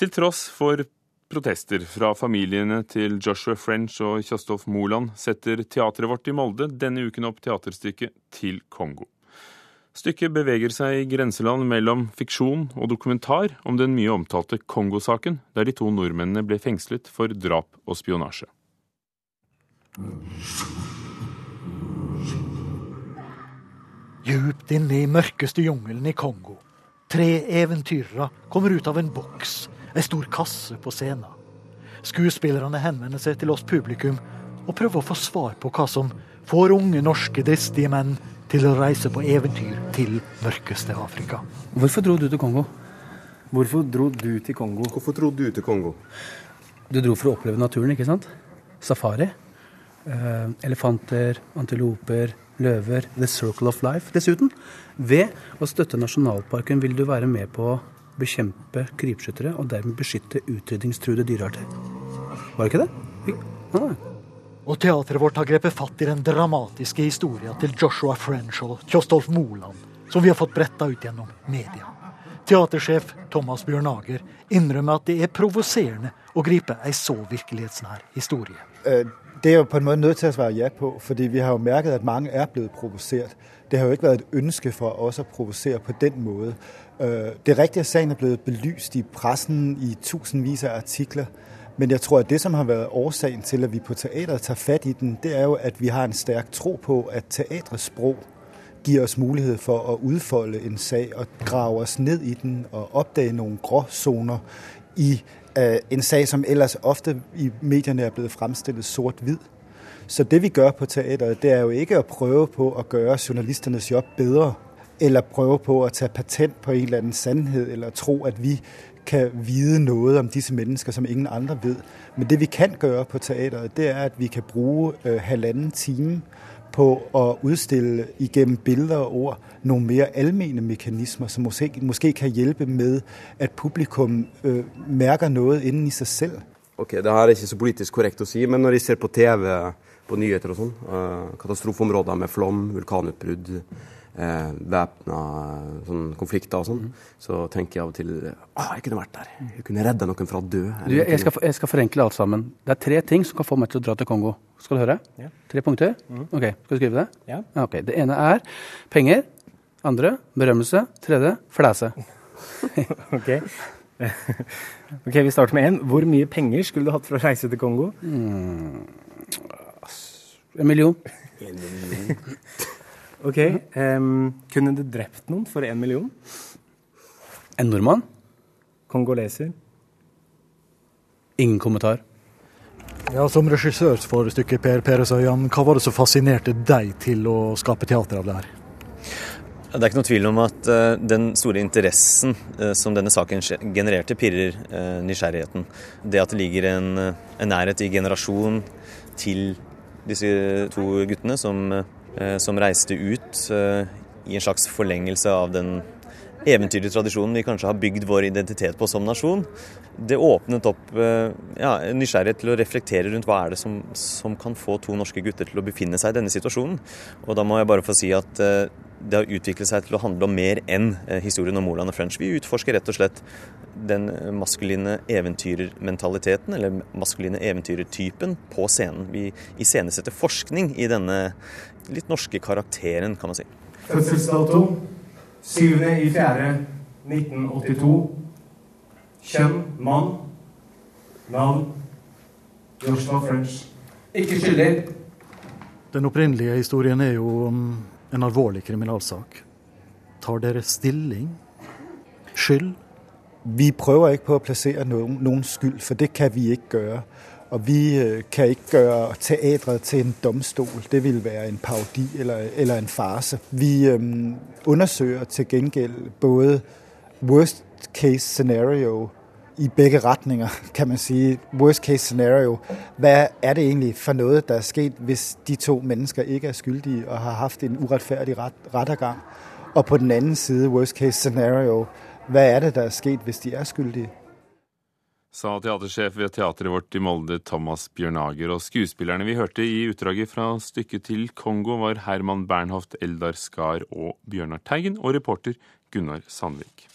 Til tross for protester fra familiene til Joshua French og Kjostolf Moland setter teatret vårt i Molde denne uken opp teaterstykket Til Kongo. Stykket beveger seg i grenseland mellom fiksjon og dokumentar om den mye omtalte Kongo-saken, der de to nordmennene ble fengslet for drap og spionasje. Djupt inne i mørkeste jungelen i Kongo. Tre eventyrere kommer ut av en boks, ei stor kasse på scenen. Skuespillerne henvender seg til oss publikum og prøver å få svar på hva som får unge norske dristige menn til å reise på eventyr til mørkeste Afrika. Hvorfor dro du til Kongo? Hvorfor dro du til Kongo? Hvorfor dro du til Kongo? Du dro for å oppleve naturen, ikke sant? Safari. Uh, elefanter, antiloper, løver. The circle of life. Dessuten, ved å støtte nasjonalparken vil du være med på bekjempe krypskyttere og dermed beskytte utrydningstruede dyrearter. Var det ikke det? Ah. Og teatret vårt har grepet fatt i den dramatiske historien til Joshua French og Kjostolf Moland, som vi har fått bretta ut gjennom media. Teatersjef Thomas Bjørnager innrømmer at det er provoserende å gripe ei så virkelighetsnær historie. Øh, det er jo på en måte nødt til å svare ja på, fordi vi har jo merket at mange er blitt provosert. Det har jo ikke vært et ønske for oss å provosere på den måten. Øh, det er riktig at saken er blitt belyst i pressen i tusenvis av artikler. Men jeg tror at det som har vært årsaken til at vi på teateret tar fatt i den, det er jo at vi har en sterk tro på at teatrets språk gir oss mulighet for å utfolde en sak og grave oss ned i den og oppdage noen gråsoner i en sag som ellers ofte i medierne er blevet fremstillet sort-hvid. Så det vi gjør på teateret, det er jo ikke å prøve på å gjøre journalisternes jobb bedre, eller prøve på å ta patent på en eller annen sannhet, eller tro at vi kan vite noe om disse mennesker som ingen andre vet. Men det vi kan gjøre på teateret, det er at vi kan bruke uh, halvannen time på å utstille gjennom bilder og ord noen mer allmenne mekanismer som måske, kan hjelpe med at publikum øh, merker noe innen i seg selv. Ok, Det her er ikke så politisk korrekt å si, men når jeg ser på TV, på nyheter og sånn, øh, katastrofeområder med flom, vulkanutbrudd, eh, væpna sånn, konflikter og sånn, mm. så tenker jeg av og til å, jeg kunne vært der. Jeg kunne redda noen fra å dø. Du, jeg, skal, jeg, skal, forenkle alt sammen. Det er tre ting som kan få meg til å dra til Kongo. Skal du høre? Ja. Tre punkter? Mm. Ok, Skal du skrive det? Ja. Ok, Det ene er penger. Andre berømmelse. Tredje flæse. ok. ok, Vi starter med én. Hvor mye penger skulle du hatt for å reise til Kongo? Mm. En million. En million. Ok. Um, kunne du drept noen for én million? En nordmann? Kongoleser? Ingen kommentar. Ja, Som regissør for stykket Per Peresøyan, hva var det som fascinerte deg til å skape teater av det her? Det er ikke noe tvil om at uh, den store interessen uh, som denne saken genererte, pirrer uh, nysgjerrigheten. Det at det ligger en, en, nærhet i generasjon til disse to guttene som, som reiste ut i en slags forlengelse av den eventyrlige tradisjonen vi kanskje har bygd vår identitet på som nasjon. Det åpnet opp ja, nysgjerrighet til å reflektere rundt hva er det som, som, kan få to norske gutter til å befinne seg i denne situasjonen. Og da må jeg bare få si at det har utviklet seg til å handle om mer enn eh, historien om Moland og French. Vi utforsker rett og slett den maskuline eventyrmentaliteten, eller maskuline eventyrertypen, på scenen. Vi iscenesetter forskning i denne litt norske karakteren, kan man si. Fødselsdato 7.4.1982. Kjønn mann. Navn Joshua French. Ikke skyldig. Den opprinnelige historien er jo en alvorlig kriminalsak. Tar dere stilling? Skyld? Vi prøver ikke på å plassere noen, noen skyld, for det kan vi ikke gjøre. Og vi øh, kan ikke gjøre teatret til en domstol. Det vil være en parodi eller, eller en farse. Vi øhm, undersøker til gengæld både worst case scenario i begge retninger, kan man si. Worst case scenario. Hva er det egentlig for noe der er sket hvis de to mennesker ikke er skyldige og har hatt en urettferdig ret rettergang? Og på den annen side, worst case scenario, hva er det der er sket hvis de er skyldige? Sa teatersjef ved teatret vårt i Molde, Thomas Bjørnager. Og skuespillerne vi hørte i utdraget fra stykket til Kongo, var Herman Bernhoft, Eldar Skar og Bjørnar Teigen, og reporter Gunnar Sandvik.